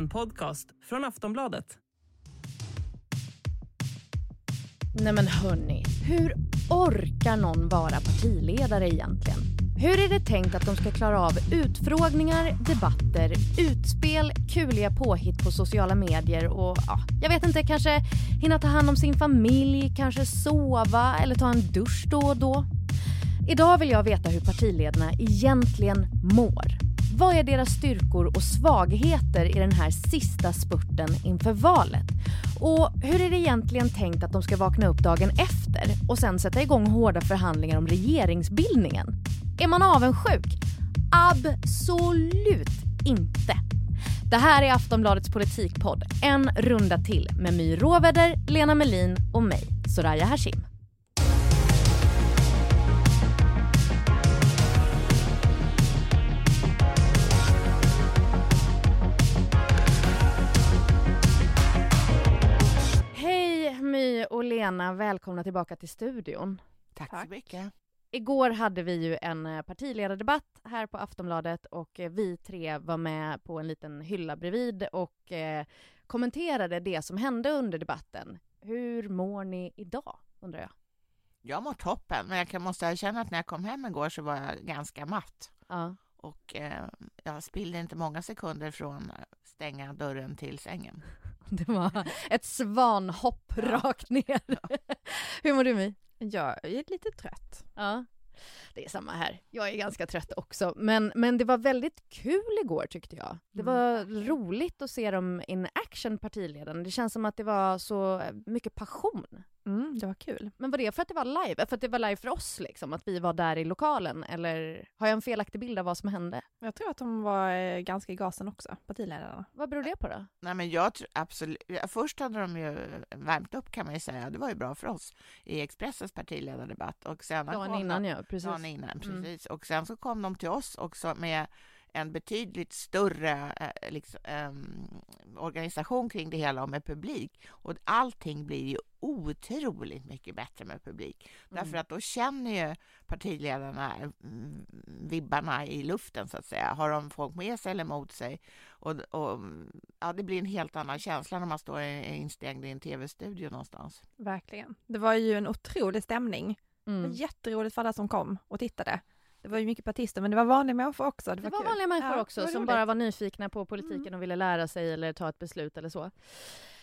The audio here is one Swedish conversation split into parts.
En podcast från Aftonbladet. Nej men hörni, hur orkar någon vara partiledare egentligen? Hur är det tänkt att de ska klara av utfrågningar, debatter, utspel, kuliga påhitt på sociala medier och ja, jag vet inte, kanske hinna ta hand om sin familj, kanske sova eller ta en dusch då och då? Idag vill jag veta hur partiledarna egentligen mår. Vad är deras styrkor och svagheter i den här sista spurten inför valet? Och hur är det egentligen tänkt att de ska vakna upp dagen efter och sen sätta igång hårda förhandlingar om regeringsbildningen? Är man avundsjuk? Absolut inte. Det här är Aftonbladets politikpodd, en runda till med My Råväder, Lena Melin och mig, Soraya Hashim. Och Lena, välkomna tillbaka till studion. Tack, så mycket. Igår hade vi ju en eh, partiledardebatt här på Aftonbladet och eh, vi tre var med på en liten hylla bredvid och eh, kommenterade det som hände under debatten. Hur mår ni idag, undrar jag? Jag mår toppen, men jag kan, måste erkänna att när jag kom hem igår så var jag ganska matt. Ja. Och eh, jag spillde inte många sekunder från stänga dörren till sängen. Det var ett svanhopp rakt ner. Hur mår du My? Jag är lite trött. Ja. Det är samma här. Jag är ganska trött också. Men, men det var väldigt kul igår tyckte jag. Det Mm. var roligt att se dem in action, partiledarna. Det känns som att det var så mycket passion. Mm, det var kul. Men var det för att det var live? För att det var live för oss liksom? Att vi var där i lokalen? Eller har jag en felaktig bild av vad som hände? Jag tror att de var eh, ganska i gasen också, partiledarna. Vad beror det på då? Nej, men jag tror absolut... Först hade de ju värmt upp kan man ju säga. Det var ju bra för oss i Expressens partiledardebatt. Och sen Dagen kom innan de, ja, precis. Dagen innan, Mm. precis. Och sen så kom de till oss också med en betydligt större eh, liksom, ehm, organisation kring det hela och med publik. Och allting blir ju otroligt mycket bättre med publik. Mm. Därför att då känner ju partiledarna mm, vibbarna i luften så att säga. Har de folk med sig eller emot sig? Och, och, ja, det blir en helt annan känsla när man står i- instängd i en tv-studio någonstans. Verkligen. Det var ju en otrolig stämning. Det Mm. var jätteroligt för alla som kom och tittade. Det var ju mycket partister, men det var vanliga människor också. Det Det var, var vanliga människor Ja, också som roligt. bara var nyfikna på politiken Mm. och ville lära sig eller ta ett beslut eller så.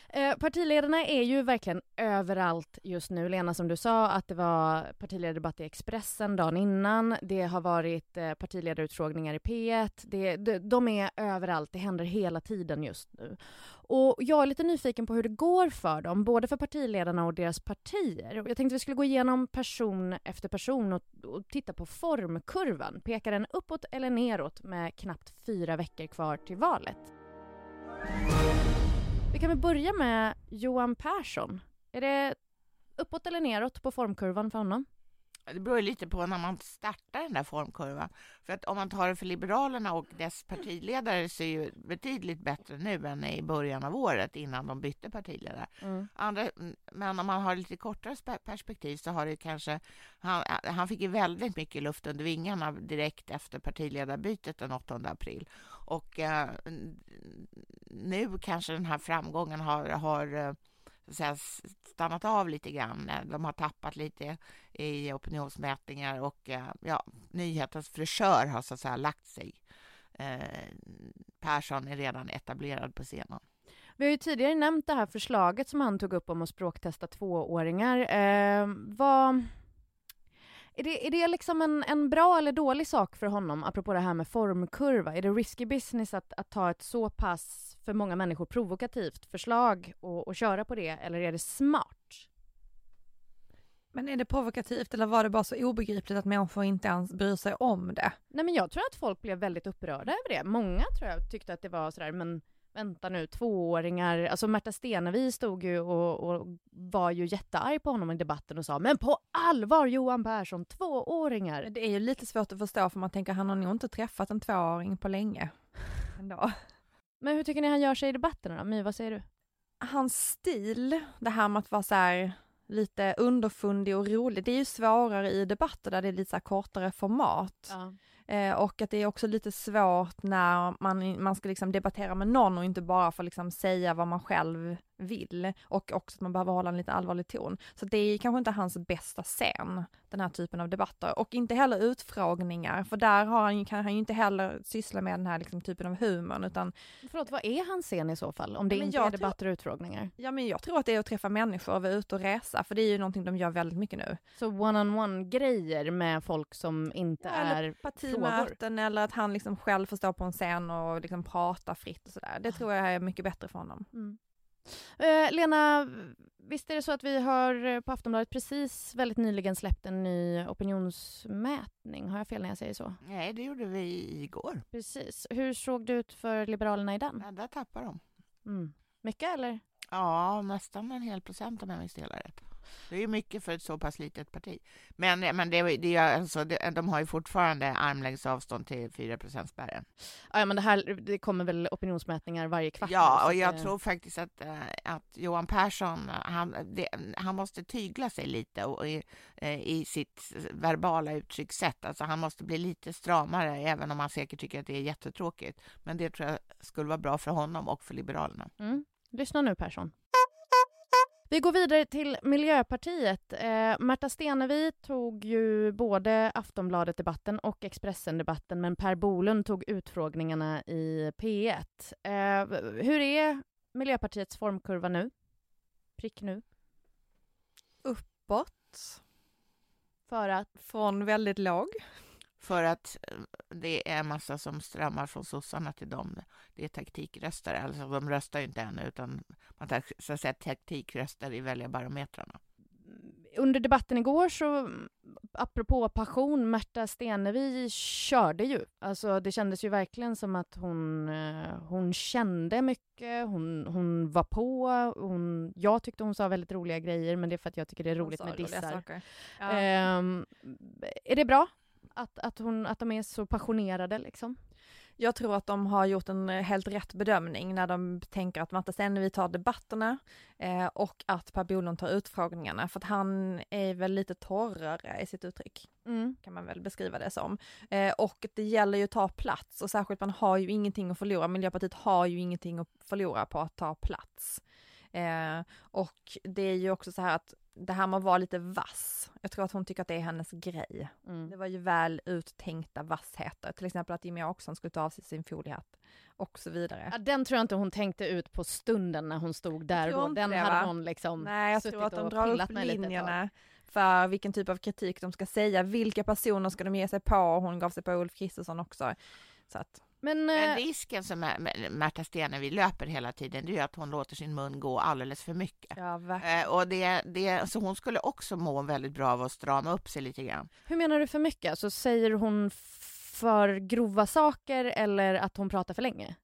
Eh, partiledarna är ju verkligen överallt just nu. Lena, som du sa, att det var partiledardebatt i Expressen dagen innan. Det har varit eh, partiledarutfrågningar i P1. Det, de, de är överallt. Det händer hela tiden just nu. Och jag är lite nyfiken på hur det går för dem, både för partiledarna och deras partier. Jag tänkte vi skulle gå igenom person efter person och, och titta på formkurvan. Pekar den uppåt eller neråt med knappt fyra veckor kvar till valet? Vi kan väl börja med Johan Persson. Är det uppåt eller neråt på formkurvan för honom? Det beror lite på när man startar den där formkurvan. För att om man tar det för Liberalerna och dess partiledare så är ju betydligt bättre nu än i början av året innan de bytte partiledare. Andra, men om man har lite kortare spe- perspektiv så har det kanske... Han, han fick ju väldigt mycket luft under vingarna direkt efter partiledarbytet den 8 april. Och eh, nu kanske den här framgången har, har eh, så att säga, stannat av lite grann. Eh, de har tappat lite i opinionsmätningar och eh, ja, nyhetens frisör har så att säga lagt sig. Eh, Persson är redan etablerad på scenen. Vi har ju tidigare nämnt det här förslaget som han tog upp om att språktesta tvååringar. Eh, vad... Är det, är det liksom en, en bra eller dålig sak för honom, apropå det här med formkurva? Är det risky business att, att ta ett så pass, för många människor, provokativt förslag och, och köra på det, eller är det smart? Men är det provokativt eller var det bara så obegripligt att människor inte ens bryr sig om det? Nej men jag tror att folk blev väldigt upprörda över det. Många tror jag tyckte att det var sådär, men vänta nu, tvååringar. Alltså Märta Stenevi stod ju och, och var ju jättearg på honom i debatten och sa men på allvar Johan Persson, tvååringar. Det är ju lite svårt att förstå för man tänker han har nog inte träffat en tvååring på länge. Ändå. Men hur tycker ni han gör sig i debatterna då? My, vad säger du? Hans stil, det här med att vara så här lite underfundig och rolig, det är ju svårare i debatter där det är lite så kortare format. Ja. Eh, och att det är också lite svårt när man, man ska liksom debattera med någon och inte bara få liksom säga vad man själv vill. Och också att man behöver hålla en lite allvarlig ton. Så det är kanske inte hans bästa scen, den här typen av debatter. Och inte heller utfrågningar, för där har han, kan han ju inte heller syssla med den här liksom, typen av humorn, utan... Förlåt, vad är hans scen i så fall? Om det inte är debatter och utfrågningar? Ja men jag tror att det är att träffa människor och vara ute och resa, för det är ju någonting de gör väldigt mycket nu. Så one-on-one-grejer med folk som inte eller är partimöten eller att han liksom själv får stå på en scen och liksom prata fritt och sådär. Det tror jag är mycket bättre för honom. Mm. Eh, Lena, visst är det så att vi har eh, på Aftonbladet precis väldigt nyligen släppt en ny opinionsmätning? Har jag fel när jag säger så? Nej, det gjorde vi igår. Precis. Hur såg det ut för Liberalerna i den? Ja, där tappar de. Mm. Mycket eller? Ja, nästan en hel procent om jag minns det hela rätt. Det är ju mycket för ett så pass litet parti. Men, men det, det, alltså, det, de har ju fortfarande armlängds avstånd till 4 spärren. Ja, men det här det kommer väl opinionsmätningar varje kvart? Ja, och jag tror faktiskt att, eh, att Johan Persson, han, det, han måste tygla sig lite och, i, eh, i sitt verbala uttryckssätt. Alltså han måste bli lite stramare, även om han säkert tycker att det är jättetråkigt. Men det tror jag skulle vara bra för honom och för Liberalerna. Mm. Lyssna nu Persson. Vi går vidare till Miljöpartiet. Eh, Märta Stenevi tog ju både Aftonbladet-debatten och Expressen-debatten men Per Bolund tog utfrågningarna i P1. Eh, hur är Miljöpartiets formkurva nu? Prick nu. Uppåt. För att... Från väldigt låg. För att eh, det är en massa som strömmar från sossarna till dem. Det är taktikröstare, alltså de röstar ju inte ännu utan man tar så att säga taktikröster i väljarbarometrarna. Under debatten igår så, apropå passion, Märta Stenevi körde ju. Alltså det kändes ju verkligen som att hon, eh, hon kände mycket, hon, hon var på, hon, jag tyckte hon sa väldigt roliga grejer men det är för att jag tycker det är roligt med dissar. Ja. Ehm, är det bra att, att, hon, att de är så passionerade liksom? Jag tror att de har gjort en eh, helt rätt bedömning när de tänker att Märta Stenevi tar debatterna eh, och att Per Bolund tar utfrågningarna för att han är väl lite torrare i sitt uttryck Mm. kan man väl beskriva det som. Eh, och det gäller ju att ta plats och särskilt man har ju ingenting att förlora. Miljöpartiet har ju ingenting att förlora på att ta plats. Eh, och det är ju också så här att det här med att vara lite vass, jag tror att hon tycker att det är hennes grej. Mm. Det var ju väl uttänkta vassheter, till exempel att Jimmie Åkesson skulle ta av sig sin foliehatt och så vidare. Ja, den tror jag inte hon tänkte ut på stunden när hon stod där då. Den det, hade hon liksom Nej, jag suttit tror att de drar upp linjerna för vilken typ av kritik de ska säga, vilka personer ska de ge sig på, hon gav sig på Ulf Kristersson också. Så att, Men, Men eh, risken som Mä- Mä- Märta Stenevi löper hela tiden det är ju att hon låter sin mun gå alldeles för mycket. ja verkligen. Eh, och det, det, så hon skulle också må väldigt bra av att strama upp sig lite grann. hur menar du för mycket? Alltså, säger hon för grova saker eller att hon pratar för länge?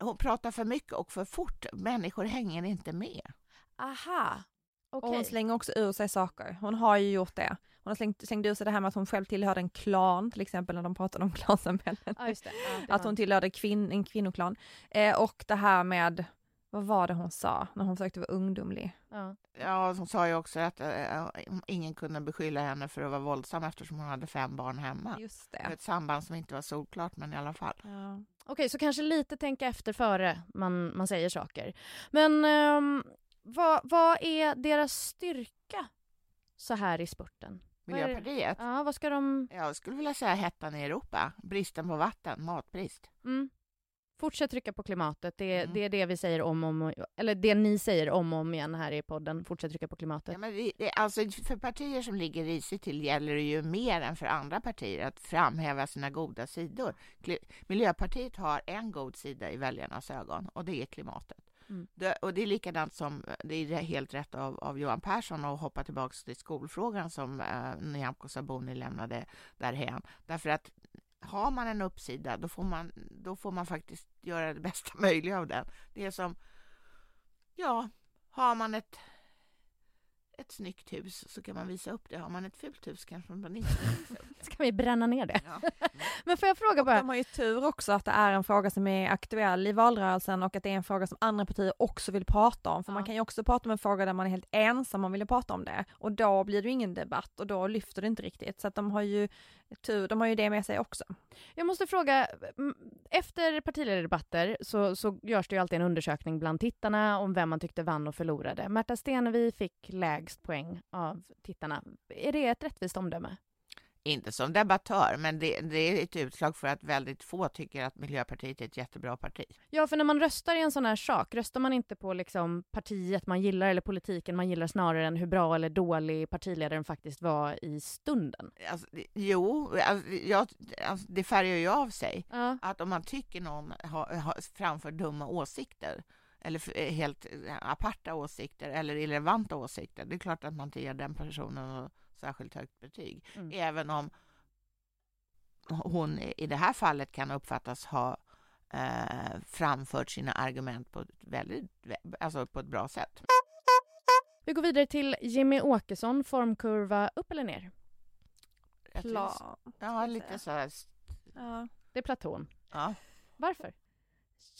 Hon pratar för mycket och för fort. Människor hänger inte med. Aha, okej. Och hon slänger också ur sig saker. Hon har ju gjort det. Hon har slängt, slängt ur sig det här med att hon själv tillhörde en klan, till exempel när de pratade om klansamhället. Ja, just det. Ja, det Att hon tillhörde kvin, en kvinnoklan. Eh, och det här med, vad var det hon sa när hon försökte vara ungdomlig? ja. Ja, hon sa ju också att eh, ingen kunde beskylla henne för att vara våldsam eftersom hon hade fem barn hemma. Just Det. Ett samband som inte var solklart, men i alla fall. Ja. Okej, så kanske lite tänka efter före man, man säger saker. Men ehm, vad, vad är deras styrka så här i spurten? Miljöpartiet? Ja, vad ska de... Jag skulle vilja säga hettan i Europa. Bristen på vatten, matbrist. Mm. Fortsätt trycka på klimatet. Det, är- Mm. det är det vi säger om och om Eller det ni säger om och om igen här i podden. Fortsätt trycka på klimatet. Ja, men det, det, alltså, för partier som ligger risigt till gäller det ju mer än för andra partier att framhäva sina goda sidor. Miljöpartiet har en god sida i väljarnas ögon och det är klimatet. Mm. Det, och det är likadant som, det är helt rätt av, av Johan Persson att hoppa tillbaka till skolfrågan som eh, Nyamko Sabuni lämnade därhen. Därför att har man en uppsida då får man, då får man faktiskt göra det bästa möjliga av den. Det är som, ja, har man ett ett snyggt hus så kan man visa upp det. Har man ett fult hus kanske man inte kan det. Ska vi bränna ner det? Ja. Men får jag fråga bara? De har ju tur också att det är en fråga som är aktuell i valrörelsen och att det är en fråga som andra partier också vill prata om. För Ja. man kan ju också prata om en fråga där man är helt ensam om vill prata om det. Och då blir det ju ingen debatt och då lyfter det inte riktigt. Så att de har ju tur, de har ju det med sig också. Jag måste fråga, efter partiledardebatter så, så görs det ju alltid en undersökning bland tittarna om vem man tyckte vann och förlorade. Märta Stenevi fick lägst poäng av tittarna. Är det ett rättvist omdöme? Inte som debattör, men det, det är ett utslag för att väldigt få tycker att Miljöpartiet är ett jättebra parti. Ja, för när man röstar i en sån här sak, röstar man inte på liksom partiet man gillar eller politiken man gillar snarare än hur bra eller dålig partiledaren faktiskt var i stunden? Alltså, jo, alltså, jag, alltså, det färgar ju av sig. Ja. Att om man tycker någon har, har framför dumma åsikter eller helt eh, aparta åsikter eller irrelevanta åsikter, det är klart att man inte ger den personen särskilt högt betyg. Mm. Även om hon i det här fallet kan uppfattas ha eh, framfört sina argument på ett, väldigt, alltså på ett bra sätt. Vi går vidare till Jimmy Åkesson, formkurva upp eller ner? Plan. Ja, lite så här. Ja. Det är platon. Ja. Varför?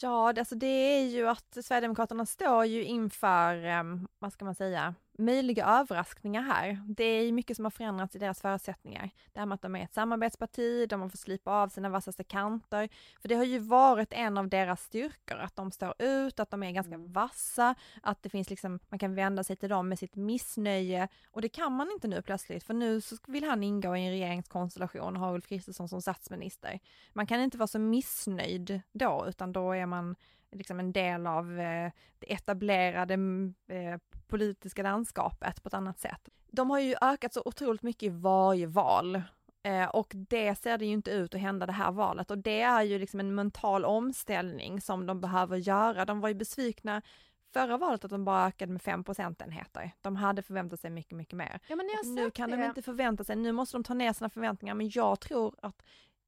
Ja, det, alltså det är ju att Sverigedemokraterna står ju inför, em, vad ska man säga, möjliga överraskningar här. Det är mycket som har förändrats i deras förutsättningar. Det här med att de är ett samarbetsparti, de har fått slipa av sina vassaste kanter. För det har ju varit en av deras styrkor, att de står ut, att de är ganska Mm. vassa, att det finns liksom, man kan vända sig till dem med sitt missnöje. Och det kan man inte nu plötsligt, för nu så vill han ingå i en regeringskonstellation och ha Ulf Kristersson som statsminister. Man kan inte vara så missnöjd då, utan då är man liksom en del av eh, det etablerade mm, eh, politiska landskapet på ett annat sätt. De har ju ökat så otroligt mycket i varje val. Eh, och det ser det ju inte ut att hända det här valet och det är ju liksom en mental omställning som de behöver göra. De var ju besvikna förra valet att de bara ökade med 5 procentenheter. De hade förväntat sig mycket, mycket mer. Ja, nu kan det. de inte förvänta sig, nu måste de ta ner sina förväntningar men jag tror att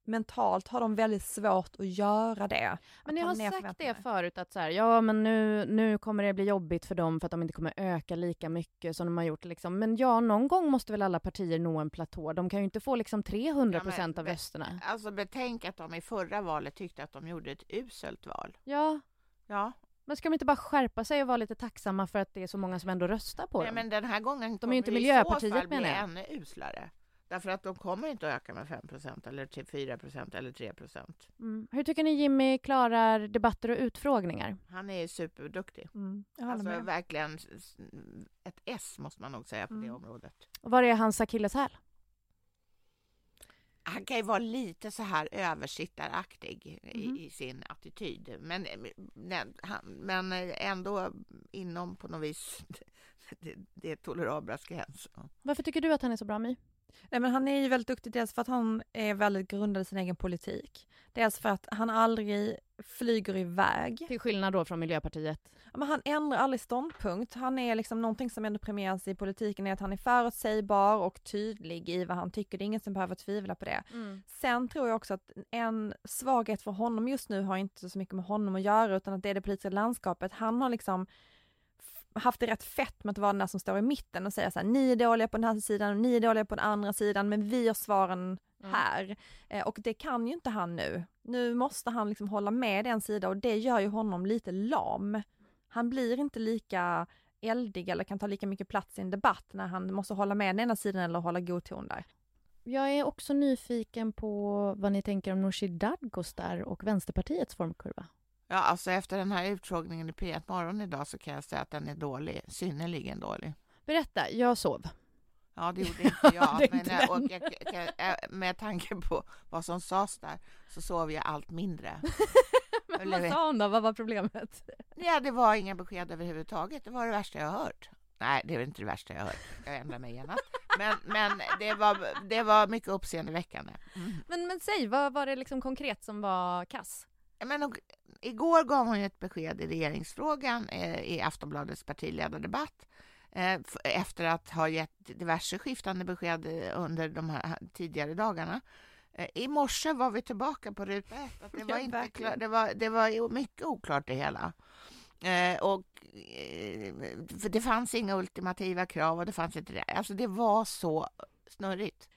mentalt har de väldigt svårt att göra det. Men jag har sagt det förut att så här, ja men nu, nu kommer det bli jobbigt för dem för att de inte kommer öka lika mycket som de har gjort liksom. Men ja, någon gång måste väl alla partier nå en platå. De kan ju inte få liksom 300 procent Ja, av rösterna. Alltså betänk att de i förra valet tyckte att de gjorde ett uselt val. Ja, Ja, men ska de inte bara skärpa sig och vara lite tacksamma för att det är så många som ändå röstar på Nej, dem? men den här gången De är ju inte Miljöpartiet, så fall bli menar jag. ännu uslare. Därför att de kommer inte att öka med 5% eller till 4% eller 3 Mm. Hur tycker ni Jimmy klarar debatter och utfrågningar? Han är superduktig. Mm, Alltså med. verkligen ett S måste man nog säga på det Mm. området. Och Var är hans akilleshäl? Han kan ju vara lite så här översittaraktig Mhm. i, i sin attityd. Men, men, han, men ändå inom på något vis det, det är tolerabla gränser. Varför tycker du att han är så bra My? Nej, men han är ju väldigt duktig dels för att han är väldigt grundad i sin egen politik. Dels för att han aldrig flyger iväg. Till skillnad då från Miljöpartiet. Ja, Men han ändrar aldrig ståndpunkt. Han är liksom någonting som ändå premieras i politiken är att han är förutsägbar och tydlig i vad han tycker. Det är ingen som behöver tvivla på det. Sen tror jag också att en svaghet för honom just nu har inte så mycket med honom att göra utan att det är det politiska landskapet. Han har liksom haft det rätt fett med att vara den där som står i mitten och säga så här, ni är dåliga på den här sidan och ni är dåliga på den andra sidan men vi har svaren Mm. här. Eh, och det kan ju inte han nu. Nu måste han liksom hålla med en sida och det gör ju honom lite lam. Han blir inte lika eldig eller kan ta lika mycket plats i en debatt när han måste hålla med den ena sidan eller hålla god ton där. Jag är också nyfiken på vad ni tänker om Nooshi Dadgostar och Vänsterpartiets formkurva. Ja, alltså efter den här utfrågningen i P1 Morgon idag så kan jag säga att den är dålig, synnerligen dålig. Berätta, jag sov. Ja, det gjorde inte jag. Men, eh, och jag, jag, med tanke på vad som sades där så sov jag allt mindre. Men Eller- vad sa hon då? Vad var problemet? Ja, det var inga besked överhuvudtaget. Det var det värsta jag hört. Nej, det är inte det värsta jag hört. Jag ändrar mig genast. Men, men det, var, det var mycket uppseendeväckande. Mm. Men, men säg, vad var det liksom konkret som var kass? Men, och, igår gav hon ju ett besked i regeringsfrågan eh, i Aftonbladets partiledardebatt eh, efter att ha gett diverse skiftande besked eh, under de här tidigare dagarna. Eh, I morse var vi tillbaka på ruta ett. Att det, var inte klar, det, var, det var mycket oklart det hela. Eh, och, eh, det fanns inga ultimativa krav och det fanns inte det. Alltså det var så snurrigt.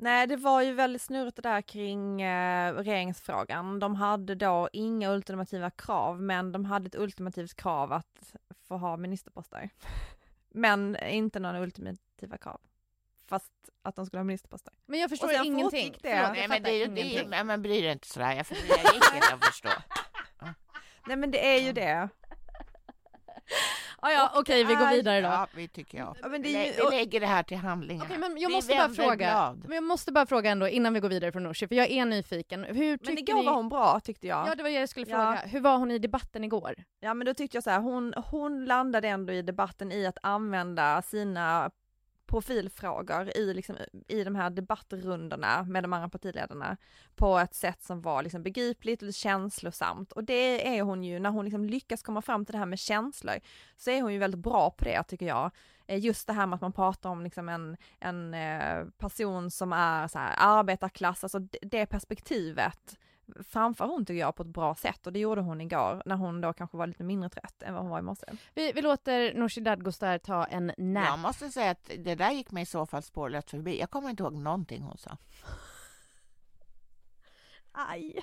Nej, det var ju väldigt snurrigt det där kring eh, regeringsfrågan. De hade då inga ultimativa krav, men de hade ett ultimativt krav att få ha ministerposter. Men inte några ultimativa krav. Fast att de skulle ha ministerposter. Men jag förstår ingenting. det. Förlåt, jag Nej, men, det, är- det, ingenting. nej, men bry dig inte sådär, jag för det gick inte att förstå. Nej men det är ju det. Ja, ja, Och okej, vi det går vidare då. Ja, vi tycker jag. Ja, men det Vi, ju- vi lägger det här till handlingarna. Okej, men jag Vi måste bara fråga. blad. Men jag måste bara fråga ändå innan vi går vidare från Nooshi, för jag är nyfiken. Hur Men igår ni... var hon bra tyckte jag. Ja, det var jag skulle Ja. fråga. Hur var hon i debatten igår? Ja men då tyckte jag så här, hon, hon landade ändå i debatten i att använda sina profilfrågor i, liksom, i de här debattrundorna med de andra partiledarna på ett sätt som var liksom begripligt och känslosamt och det är hon ju, när hon liksom lyckas komma fram till det här med känslor så är hon ju väldigt bra på det tycker jag. Eh, just det här med att man pratar om liksom en, en eh, person som är så här arbetarklass, alltså det, det perspektivet framför hon tycker jag på ett bra sätt och det gjorde hon igår när hon då kanske var lite mindre trött än vad hon var i morse. Vi, vi låter Nooshi Dadgostar ta en nap. Jag måste säga att det där gick mig i så fall spårlöst förbi. Jag kommer inte ihåg någonting hon sa. Aj!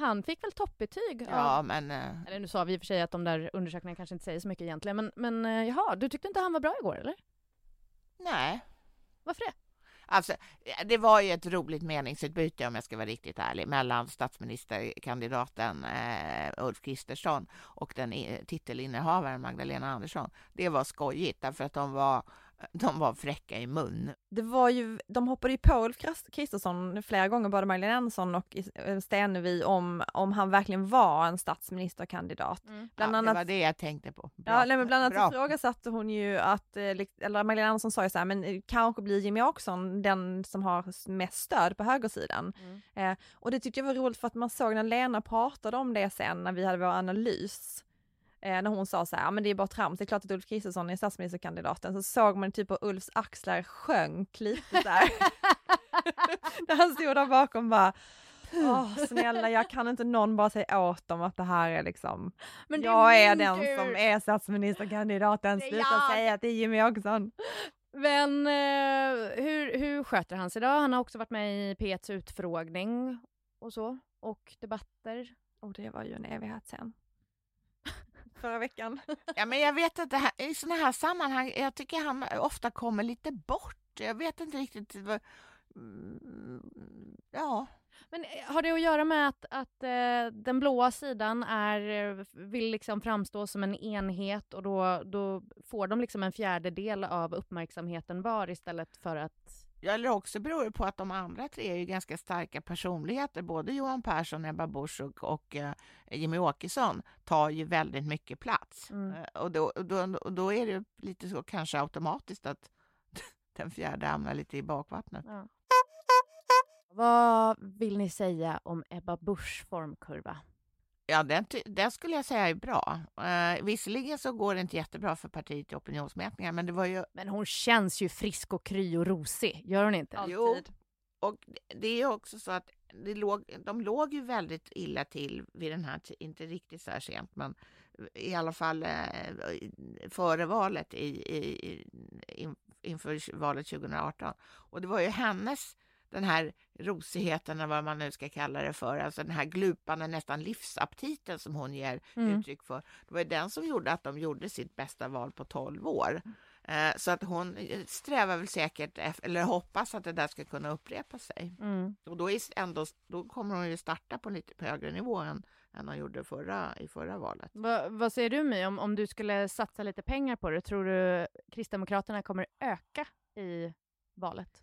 Han fick väl toppbetyg? Ja, av- men eh, Eller nu sa vi i och för sig att de där undersökningarna kanske inte säger så mycket egentligen, men, men eh, jaha, du tyckte inte han var bra igår eller? nej. Varför det? Alltså, det var ju ett roligt meningsutbyte om jag ska vara riktigt ärlig mellan statsministerkandidaten eh, Ulf Kristersson och den eh, titelinnehavaren Magdalena Andersson. Det var skojigt därför att de var, de var fräcka i mun. Det var ju, de hoppade ju på Ulf Kristersson flera gånger, både Magdalena Andersson och eh, Stenevi, om, om han verkligen var en statsministerkandidat. Bland ja, Det annat var det jag tänkte på. Bra. Ja, nej, men bland annat ifrågasatte hon ju att, eh, eller Magdalena Andersson sa ju så här, men eh, kanske blir Jimmy Åkesson den som har mest stöd på högersidan. Mm. Eh, och det tyckte jag var roligt för att man såg när Lena pratade om det sen när vi hade vår analys. Eh, när hon sa så här, "Ja, men det är bara trams, det är klart att Ulf Kristersson är statsministerkandidaten. Så såg man typ hur Ulfs axlar sjönk lite där. när han stod där bakom bara, Åh snälla jag kan inte någon bara säga åt dem att det här är liksom Men det jag är den tur. som är statsministerkandidaten, sluta jag. säga att det är Jimmy Åkesson. Men eh, hur, hur sköter han sig då? Han har också varit med i P1s utfrågning och så, och debatter. Och det var ju en evighet sen. Förra veckan. Ja, men jag vet att det här, i sådana här sammanhang, jag tycker han ofta kommer lite bort. Jag vet inte riktigt vad... Mm, Ja, Men eh, har det att göra med att, att eh, den blåa sidan är, eh, vill liksom framstå som en enhet och då, då får de liksom en fjärdedel av uppmärksamheten var istället för att... Eller också beror det på att de andra tre är ju ganska starka personligheter. Både Johan Persson, Ebba Busch och, och eh, Jimmy Åkesson tar ju väldigt mycket plats. Mm. Eh, och, då, och, då, och då är det lite så kanske automatiskt att den fjärde hamnar lite i bakvattnet. Ja. Vad vill ni säga om Ebba Buschs formkurva? Ja, den, den skulle jag säga är bra. Eh, visserligen så går det inte jättebra för partiet i opinionsmätningar, men det var ju Men hon känns ju frisk och kry och rosig, gör hon inte? Jo. Och det är ju också så att det låg, de låg ju väldigt illa till vid den här inte riktigt så här sent, men i alla fall eh, före valet i, i, i, in, inför valet 2018. Och det var ju hennes, den här rosigheten, eller vad man nu ska kalla det för, alltså den här glupande, nästan livsaptiten som hon ger Mm. uttryck för. Det var den som gjorde att de gjorde sitt bästa val på 12 år. Eh, Så att hon eh, strävar väl säkert, eller hoppas att det där ska kunna upprepa sig. Mm. Och då, är ändå, då kommer hon ju starta på lite på högre nivå än, än hon gjorde förra, i förra valet. Va, vad säger du My, om, om du skulle satsa lite pengar på det? Tror du Kristdemokraterna kommer öka i valet?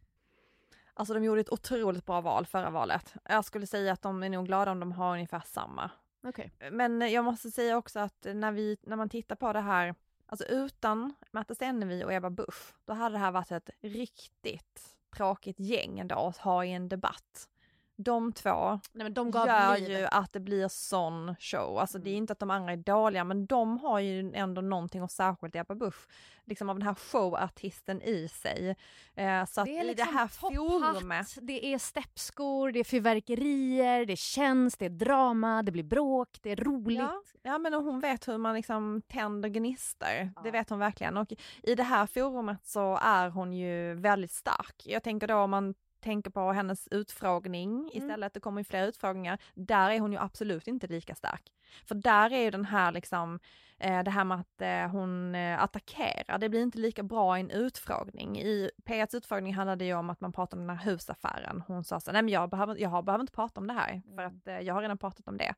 Alltså de gjorde ett otroligt bra val förra valet. Jag skulle säga att de är nog glada om de har ungefär samma. Okej. Men jag måste säga också att när, vi, när man tittar på det här Alltså utan Märta Stenevi och Ebba Busch, då hade det här varit ett riktigt tråkigt gäng ändå att ha i en debatt. De två Nej, de gör liv. ju att det blir sån show. Alltså det är Mm. inte att de andra är dåliga, men de har ju ändå någonting och särskilt Ebba Busch, liksom av den här showartisten i sig. Eh, så att Det är i liksom det här forumet, det är steppskor, det är fyrverkerier, det känns, det är drama, det blir bråk, det är roligt. Ja, ja men hon vet hur man liksom tänder gnistor. Ja. Det vet hon verkligen. Och i det här forumet så är hon ju väldigt stark. Jag tänker då om man tänker på hennes utfrågning istället, det kommer ju fler utfrågningar, där är hon ju absolut inte lika stark. För där är ju den här liksom, eh, det här med att eh, hon eh, attackerar, det blir inte lika bra i en utfrågning. I P1s utfrågning handlade det ju om att man pratade om den här husaffären. Hon sa så nej men jag behöver, jag behöver inte prata om det här, för att eh, jag har redan pratat om det.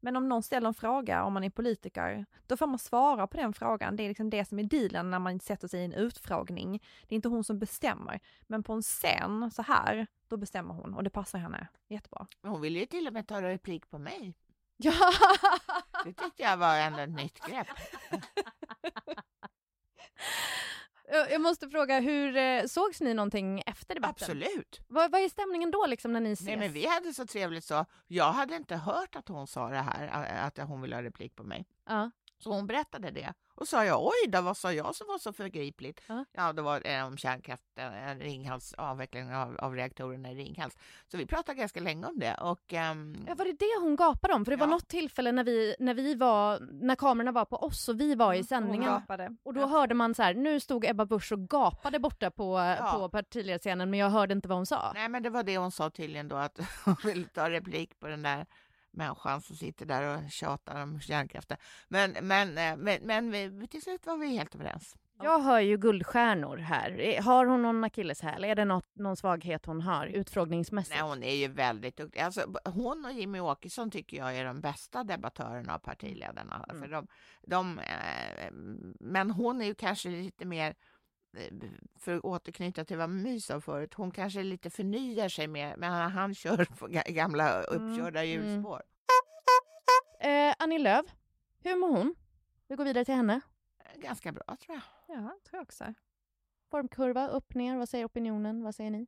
Men om någon ställer en fråga, om man är politiker, då får man svara på den frågan. Det är liksom det som är dealen när man sätter sig i en utfrågning. Det är inte hon som bestämmer. Men på en scen, så här, då bestämmer hon och det passar henne jättebra. Hon ville ju till och med ta replik på mig. Ja. Det tyckte jag var ändå ett nytt grepp. Jag jag måste fråga, hur eh, sågs ni någonting efter debatten? Absolut. Vad, vad är stämningen då liksom när ni ses? Nej, men vi hade så trevligt så. Jag hade inte hört att hon sa det här, ä- att hon ville ha replik på mig. ja. Så hon berättade det. Och sa jag, oj då, vad sa jag som var så förgripligt? Ja. Ja, det var eh, om kärnkraften, eh, Ringhals, avvecklingen av, av reaktorerna i Ringhals. Så vi pratade ganska länge om det. Och, ehm, Ja, var det det hon gapade om? För det var Ja. något tillfälle när vi, när vi var, när kamerorna var på oss och vi var i Hon sändningen. Och då hörde man så här, nu stod Ebba Busch och gapade borta på, Ja. på partiledarscenen men jag hörde inte vad hon sa. Nej, men det var det hon sa tydligen då, att hon ville ta replik på den där människan som sitter där och tjatar om kärnkraften. Men, men, eh, men, men vi, till slut var vi helt överens. Jag hör ju guldstjärnor här. Har hon någon akilleshäl? Är det något, någon svaghet hon har utfrågningsmässigt? Nej, hon är ju väldigt duktig. Alltså, hon och Jimmy Åkesson tycker jag är de bästa debattörerna av partiledarna. Mm. För de, de, eh, men hon är ju kanske lite mer, för att återknyta till vad My sa förut, hon kanske lite förnyar sig mer, men han, kör på ga- gamla uppkörda mm. hjulspår. Eh, Annie Lööf, hur mår hon? Vi går vidare till henne. Ganska bra tror jag. Ja, tror jag också. Formkurva, upp, ner. Vad säger opinionen? Vad säger ni?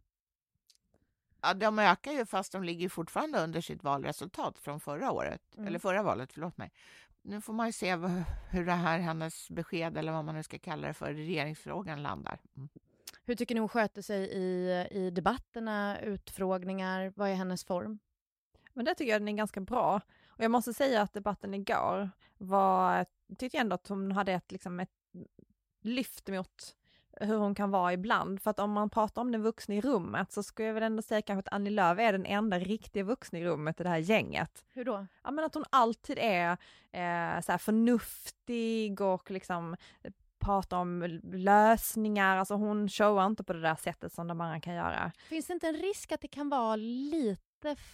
Ja, de ökar ju fast de ligger fortfarande under sitt valresultat från förra året, Mm. eller förra valet, förlåt mig. Nu får man ju se hur det här, hennes besked eller vad man nu ska kalla det för, regeringsfrågan landar. Mm. Hur tycker ni hon sköter sig i, i debatterna, utfrågningar? Vad är hennes form? Men det tycker jag den är ganska bra. Och jag måste säga att debatten igår var, tyckte jag ändå att hon hade ett, liksom ett lyft mot hur hon kan vara ibland. För att om man pratar om den vuxna i rummet så skulle jag väl ändå säga kanske att Annie Lööf är den enda riktiga vuxna i rummet i det här gänget. Hur då? Ja men att hon alltid är eh, så förnuftig och liksom eh, pratar om lösningar, alltså hon showar inte på det där sättet som de andra kan göra. Finns det inte en risk att det kan vara lite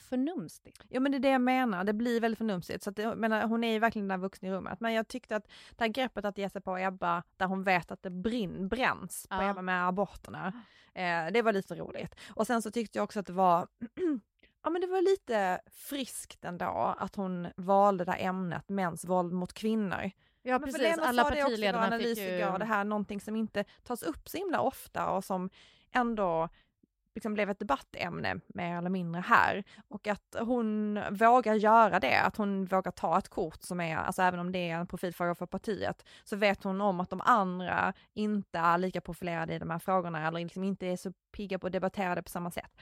förnumstigt? Ja men det är det jag menar, det blir väldigt förnumstigt. Så att jag menar, hon är ju verkligen den där vuxna i rummet. Men jag tyckte att det här greppet att ge sig på Ebba, där hon vet att det brinn, bränns på Ja. Ebba med aborterna, eh, det var lite roligt. Och sen så tyckte jag också att det var Ja men det var lite friskt ändå att hon valde det här ämnet mäns våld mot kvinnor. Ja Men precis, alla partiledarna fick ju... igår, det här är någonting som inte tas upp så himla ofta och som ändå liksom blev ett debattämne mer eller mindre här. Och att hon vågar göra det, att hon vågar ta ett kort som är, alltså även om det är en profilfråga för partiet, så vet hon om att de andra inte är lika profilerade i de här frågorna eller liksom inte är så pigga på att debattera det på samma sätt.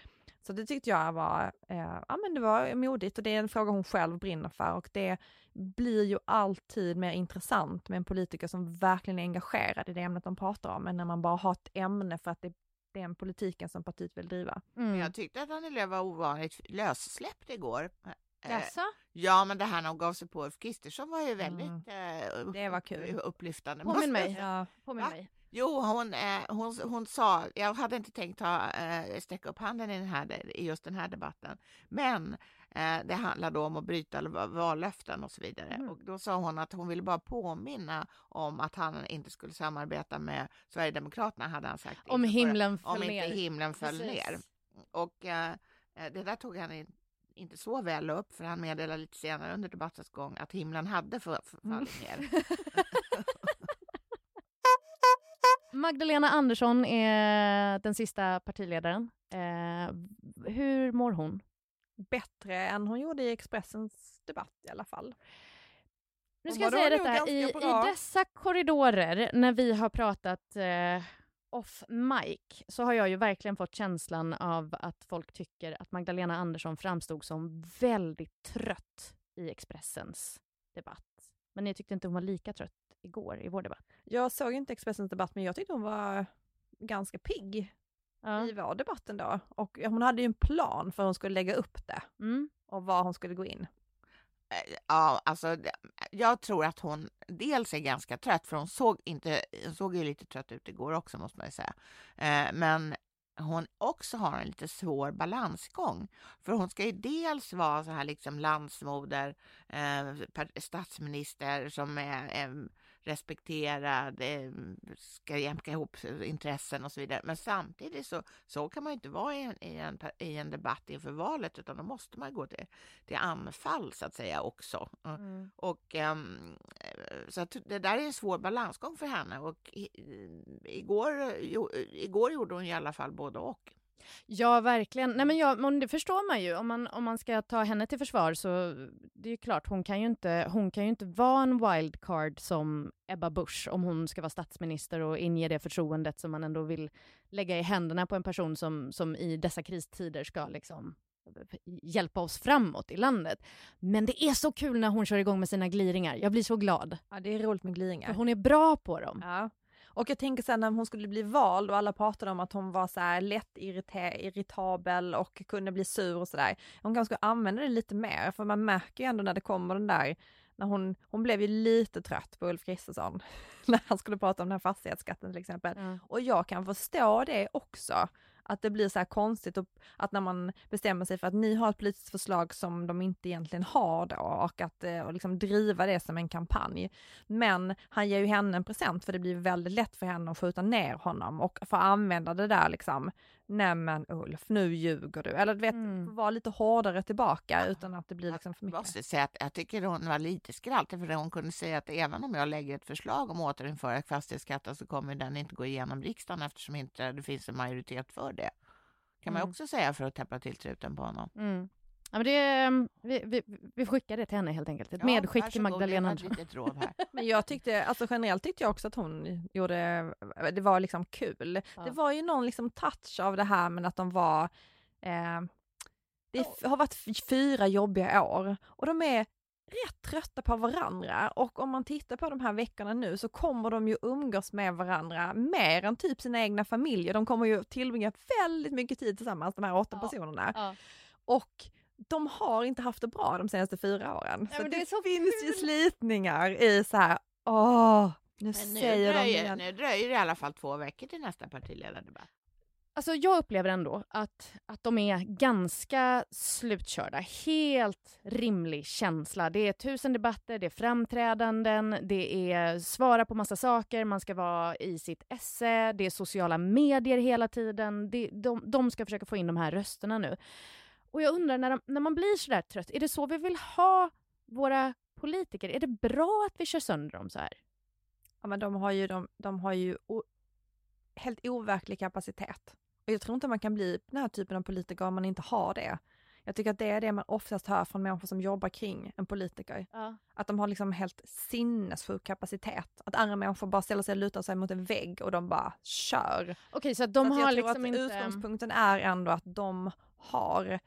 Så det tyckte jag var, eh, ja men det var modigt och det är en fråga hon själv brinner för och det blir ju alltid mer intressant med en politiker som verkligen är engagerad i det ämnet de pratar om, än när man bara har ett ämne för att det, den politiken som partiet vill driva. Mm. Jag tyckte att Annie Lööf var ovanligt lössläppt igår. Eh, Jaså? Ja, men det här när hon gav sig på Ulf Kristersson var ju väldigt Mm. upp- Det var kul. upplyftande. Påminn mig. Ja, Påminn mig. Jo, hon, eh, hon, hon sa, jag hade inte tänkt ta, eh, sträcka upp handen i, den här, i just den här debatten, men det handlar då om att bryta va- vallöften och så vidare. Mm. Och då sa hon att hon ville bara påminna om att han inte skulle samarbeta med Sverigedemokraterna, hade han sagt. Om himlen föll om inte himlen föll Precis. ner. Och eh, eh, det där tog han in, inte så väl upp, för han meddelade lite senare under debattens gång att himlen hade Mm. fallit ner. Magdalena Andersson är den sista partiledaren. Eh, hur mår hon? Bättre än hon gjorde i Expressens debatt i alla fall. Nu ska jag säga detta, i, i dessa korridorer när vi har pratat eh, off mic så har jag ju verkligen fått känslan av att folk tycker att Magdalena Andersson framstod som väldigt trött i Expressens debatt. Men ni tyckte inte hon var lika trött igår i vår debatt? Jag såg inte Expressens debatt men jag tyckte hon var ganska pigg Ja. i vår debatt ändå. Och hon hade ju en plan för hur hon skulle lägga upp det Mm. och var hon skulle gå in. Eh, Ja, alltså jag tror att hon dels är ganska trött, för hon såg, inte, hon såg ju lite trött ut igår också måste man ju säga. Eh, men hon också har en lite svår balansgång. För hon ska ju dels vara så här liksom landsmoder, eh, statsminister som är eh, respekterad, eh, ska jämka ihop intressen och så vidare. Men samtidigt så, så kan man ju inte vara i en, i, en, i en debatt inför valet, utan då måste man gå till, till anfall så att säga också. Mm. Och ehm, så att det där är en svår balansgång för henne och i, igår, jo, igår gjorde hon i alla fall både och. Ja, verkligen. Nej, men ja, det förstår man ju. Om man, om man ska ta henne till försvar så det är klart, hon kan ju inte, hon kan ju inte vara en wildcard som Ebba Busch om hon ska vara statsminister och inge det förtroendet som man ändå vill lägga i händerna på en person som, som i dessa kristider ska liksom hjälpa oss framåt i landet. Men det är så kul när hon kör igång med sina gliringar. Jag blir så glad. Ja, det är roligt med gliringar. För hon är bra på dem. Ja. Och jag tänker sen när hon skulle bli vald och alla pratade om att hon var så här lätt irrita- irritabel och kunde bli sur och sådär. Hon kanske ska använda det lite mer för man märker ju ändå när det kommer den där, när hon, hon blev ju lite trött på Ulf Kristersson när han skulle prata om den här fastighetsskatten till exempel. Ja. Och jag kan förstå det också. Att det blir så här konstigt och att när man bestämmer sig för att ni har ett politiskt förslag som de inte egentligen har då och att eh, och liksom driva det som en kampanj. Men han ger ju henne en present för det blir väldigt lätt för henne att skjuta ner honom och få använda det där liksom, nej men Ulf, nu ljuger du. Eller du vet, Mm. vara lite hårdare tillbaka utan att det blir liksom för Jag mycket. måste säga att jag tycker hon var lite skraltig för hon kunde säga att även om jag lägger ett förslag om att återinföra fastighetsskatten så kommer den inte gå igenom riksdagen eftersom inte det finns en majoritet för det. Kan man Mm. också säga för att täppa till truten på honom. Mm. Ja, men det, vi, vi, vi skickar det till henne helt enkelt. Ett Ja, medskick till Magdalena Andersson. Men jag tyckte, alltså generellt tyckte jag också att hon gjorde, det var liksom kul. Ja. Det var ju någon liksom touch av det här med att de var, eh, det har varit fyra jobbiga år och de är rätt trötta på varandra och om man tittar på de här veckorna nu så kommer de ju umgås med varandra mer än typ sina egna familjer. De kommer ju tillbringa väldigt mycket tid tillsammans, de här åtta Ja. personerna. Ja. Och de har inte haft det bra de senaste fyra åren. Ja, så men det, det är så finns ju kul. slitningar i så här, åh, nu nu säger de dröjer, igen. nu dröjer det i alla fall två veckor till nästa partiledardebatt. Alltså jag upplever ändå att, att de är ganska slutkörda. Helt rimlig känsla. Det är tusen debatter, det är framträdanden, det är svara på massa saker, man ska vara i sitt esse, det är sociala medier hela tiden. Det, de, de ska försöka få in de här rösterna nu. Och jag undrar, när, de, när man blir så där trött, är det så vi vill ha våra politiker? Är det bra att vi kör sönder dem så här? Ja, men de har ju, de, de har ju o, helt overklig kapacitet. Och jag tror inte man kan bli den här typen av politiker om man inte har det. Jag tycker att det är det man oftast hör från människor som jobbar kring en politiker. Ja. Att de har liksom helt sinnessjuk kapacitet. Att andra människor bara ställer sig och lutar sig mot en vägg och de bara kör. Okej, så att de så att jag har tror liksom att inte... utgångspunkten är ändå att de har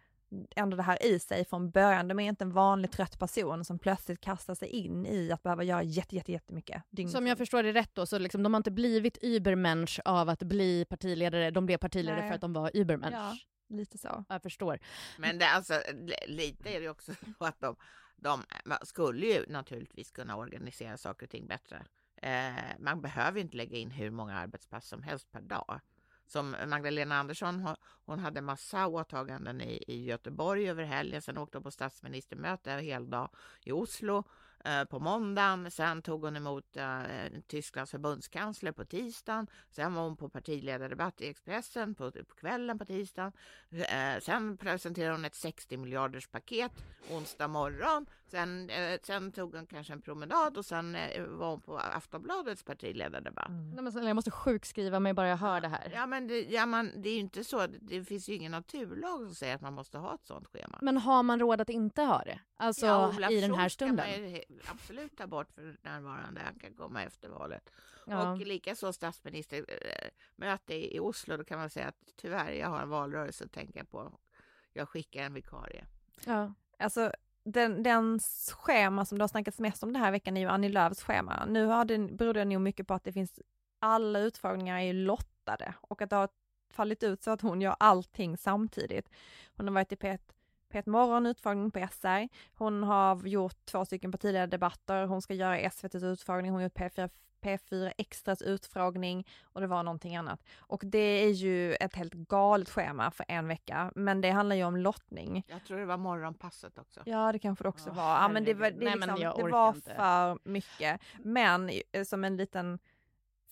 ändå det här i sig från början. De är inte en vanlig trött person som plötsligt kastar sig in i att behöva göra jätte, jätte, jättemycket. dygnet Som jag förstår det rätt då, så liksom, de har inte blivit übermensch av att bli partiledare, de blev partiledare Nej. för att de var übermensch. Ja. Lite så. Jag förstår. Men det, alltså, li- lite är det också så att de, de skulle ju naturligtvis kunna organisera saker och ting bättre. Eh, man behöver inte lägga in hur många arbetspass som helst per dag. Som Magdalena Andersson, hon- hade massa åtaganden i, i Göteborg över helgen, sen åkte hon på statsministermöte en hel dag i Oslo eh, på måndagen, sen tog hon emot eh, Tysklands förbundskansler på tisdagen, sen var hon på partiledardebatt i Expressen på, på kvällen på tisdagen, Eh, sen presenterade hon ett 60 miljarders paket onsdag morgon. Sen, eh, sen tog hon kanske en promenad och sen eh, var hon på Aftonbladets partiledardebatt. Nej, men snälla, jag måste sjukskriva mig bara jag hör det här. Ja, men det, ja, man, det är ju inte så. Det, finns ju ingen naturlag som säger att man måste ha ett sånt schema. Men har man råd att inte ha det? Alltså Ja, Olaf i den här stunden? man ju he- absolut ta bort för närvarande. Han kan komma efter valet. Ja. Och likaså statsministermöte i i Oslo. Då kan man säga att tyvärr, jag har en valrörelse att tänka på. Jag skickar en vikarie. Ja. Alltså den, den schema som det har snackats mest om den här veckan är ju Annie Lööfs schema. Nu har det, beror det nog mycket på att det finns, alla utfrågningar är ju lottade och att det har fallit ut så att hon gör allting samtidigt. Hon har varit i P1, P1 Morgon utfrågning på SR, hon har gjort två stycken partiledardebatter, hon ska göra SVTs utfrågning, hon har gjort P4, P4 Extras utfrågning och det var någonting annat. Och det är ju ett helt galet schema för en vecka, men det handlar ju om lottning. Jag tror det var morgonpasset också. Ja det kanske det också Åh, var. Ja men det var, herregud. det, Nej, men liksom, jag det var inte. för mycket. Men eh, som en liten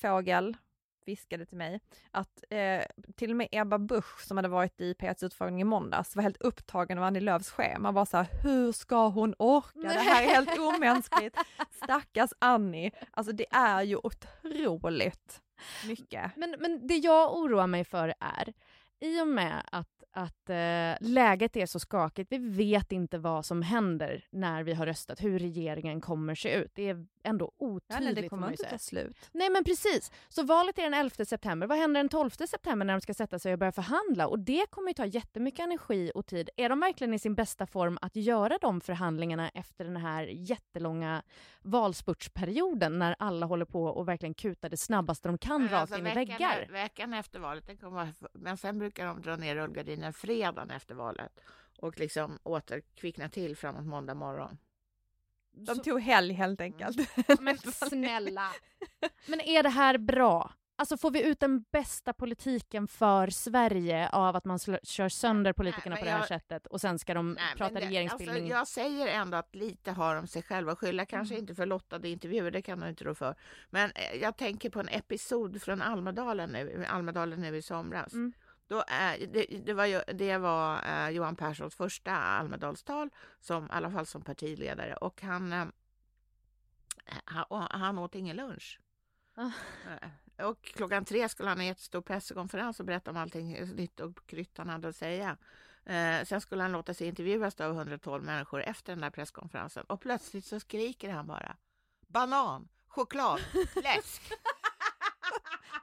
fågel viskade till mig att eh, till och med Ebba Busch som hade varit i P1s utfrågning i måndags var helt upptagen av Annie Lööfs schema. Var så här, hur ska hon orka? Det här är helt omänskligt. Stackars Annie. Alltså det är ju otroligt mycket. Men, men det jag oroar mig för är, i och med att, att eh, läget är så skakigt, vi vet inte vad som händer när vi har röstat, hur regeringen kommer se ut. Det är ändå Ja, otydligt. nej, det kommer inte ta slut. Nej men precis. Så valet är den 11 september. Vad händer den 12 september när de ska sätta sig och börja förhandla? Och det kommer ju ta jättemycket energi och tid. Är de verkligen i sin bästa form att göra de förhandlingarna efter den här jättelånga valspurtsperioden när alla håller på och verkligen kutar det snabbaste de kan Men rakt alltså, in i veckan, väggar? veckan efter valet, den kommer, men sen brukar de dra ner rullgardinen fredagen efter valet och liksom åter kvickna till framåt måndag morgon. De tog helg helt enkelt. Men snälla. Men är det här bra? Alltså får vi ut den bästa politiken för Sverige av att man kör sönder politikerna Nej, på det här jag- sättet och sen ska de Nej, prata det- regeringsbildning? Alltså, jag säger ändå att lite har de sig själva att skylla, kanske Mm. inte för lottade intervjuer, det kan de inte rå för. Men eh, jag tänker på en episod från Almedalen nu, Almedalen nu i somras. Mm. Då, eh, det, det var, ju, det var eh, Johan Perssons första Almedalstal, som, i alla fall som partiledare. Och han, eh, han, han åt ingen lunch. Eh, Och klockan tre skulle han ha en jättestor presskonferens och berätta om allting nytt och krytt han hade att säga. Eh, sen skulle han låta sig intervjuas av 112 människor efter den där presskonferensen och plötsligt så skriker han bara banan, choklad, läsk.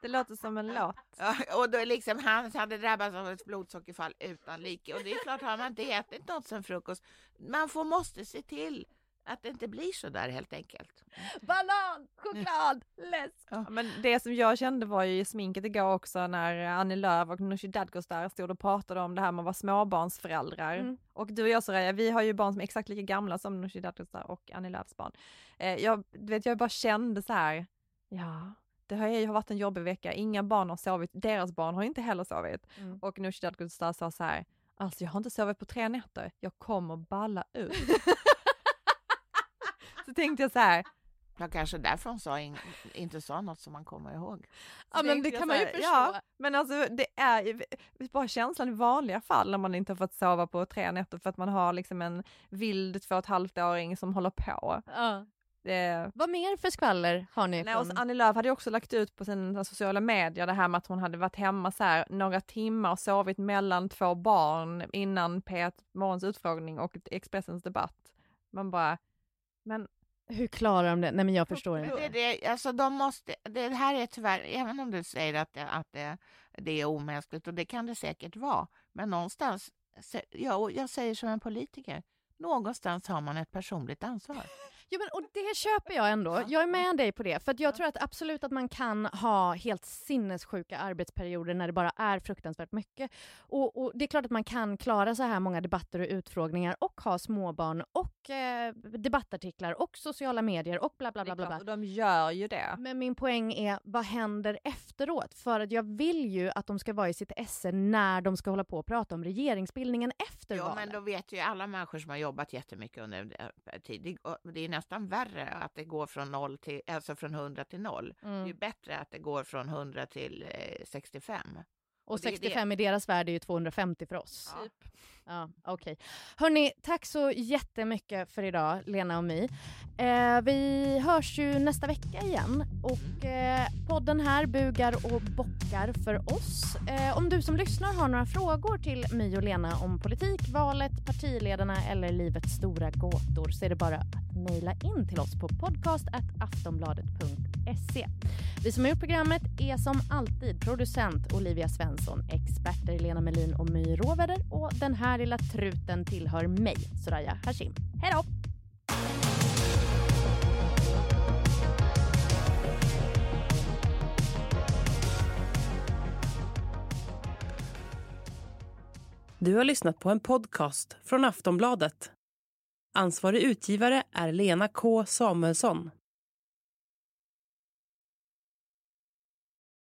Det låter som en låt. Ja, och då liksom han hade drabbats av ett blodsockerfall utan like. Och det är klart, har man inte ätit något sen frukost, man får, måste se till att det inte blir så där helt enkelt. Banan, choklad, läsk. Ja, men det som jag kände var ju i sminket igår också när Annie Lööf och Nooshi Dadgostar stod och pratade om det här med att vara småbarnsföräldrar. Mm. Och du och jag Soraya, vi har ju barn som är exakt lika gamla som Nooshi Dadgostar och Annie Lööfs barn. Eh, jag, du vet, jag bara kände så här, ja, det har ju varit en jobbig vecka, inga barn har sovit, deras barn har inte heller sovit. Mm. Och Nooshi Dadgostar sa så här, alltså jag har inte sovit på tre nätter, jag kommer balla ut. så tänkte jag så här, Ja, kanske därför hon sa in, inte sa något som man kommer ihåg. Ja Så men det kan man ju förstå. ja. Men alltså det är ju bara känslan i vanliga fall när man inte har fått sova på tre nätter för att man har liksom en vild två och ett halvt åring som håller på. Ja. Det... Vad mer för skvaller har ni? Nej, och från... Annie Lööf hade också lagt ut på sina sociala medier det här med att hon hade varit hemma så här några timmar och sovit mellan två barn innan P1 Morgons utfrågning och Expressens debatt. Man bara, men Hur klarar de det? Nej men jag förstår inte. det, det, alltså de måste, det här är tyvärr, även om du säger att det, att det, det är omänskligt, och det kan det säkert vara, men någonstans, ja, och jag säger som en politiker, någonstans har man ett personligt ansvar. Jo, men, och det köper jag ändå. Jag är med dig på det. För jag tror att absolut att man kan ha helt sinnessjuka arbetsperioder när det bara är fruktansvärt mycket. Och, och Det är klart att man kan klara så här många debatter och utfrågningar och ha småbarn och eh, debattartiklar och sociala medier och bla bla bla. bla, bla. och de gör ju det. Men min poäng är, vad händer efteråt? För att jag vill ju att de ska vara i sitt esse när de ska hålla på och prata om regeringsbildningen efter Ja, valet. men då vet ju alla människor som har jobbat jättemycket under det- tid, det är nästan värre att det går från, noll till, alltså från 100 till 0. Det är ju Mm. bättre att det går från 100 till eh, 65. Och det är 65 i deras värld är ju 250 för oss. Ja. Ja, okej. Hörni, tack så jättemycket för idag, Lena och My. Eh, vi hörs ju nästa vecka igen och eh, podden här bugar och bockar för oss. Eh, om du som lyssnar har några frågor till My och Lena om politik, valet, partiledarna eller livets stora gåtor så är det bara att mejla in till oss på podcast.aftonbladet.se. Vi som har gjort programmet är som alltid producent Olivia Svensson, experter Lena Melin och My Råväder och den här lilla truten tillhör mig, Soraya Hashim. Hej då! Du har lyssnat på en podcast från Aftonbladet. Ansvarig utgivare är Lena K Samuelsson.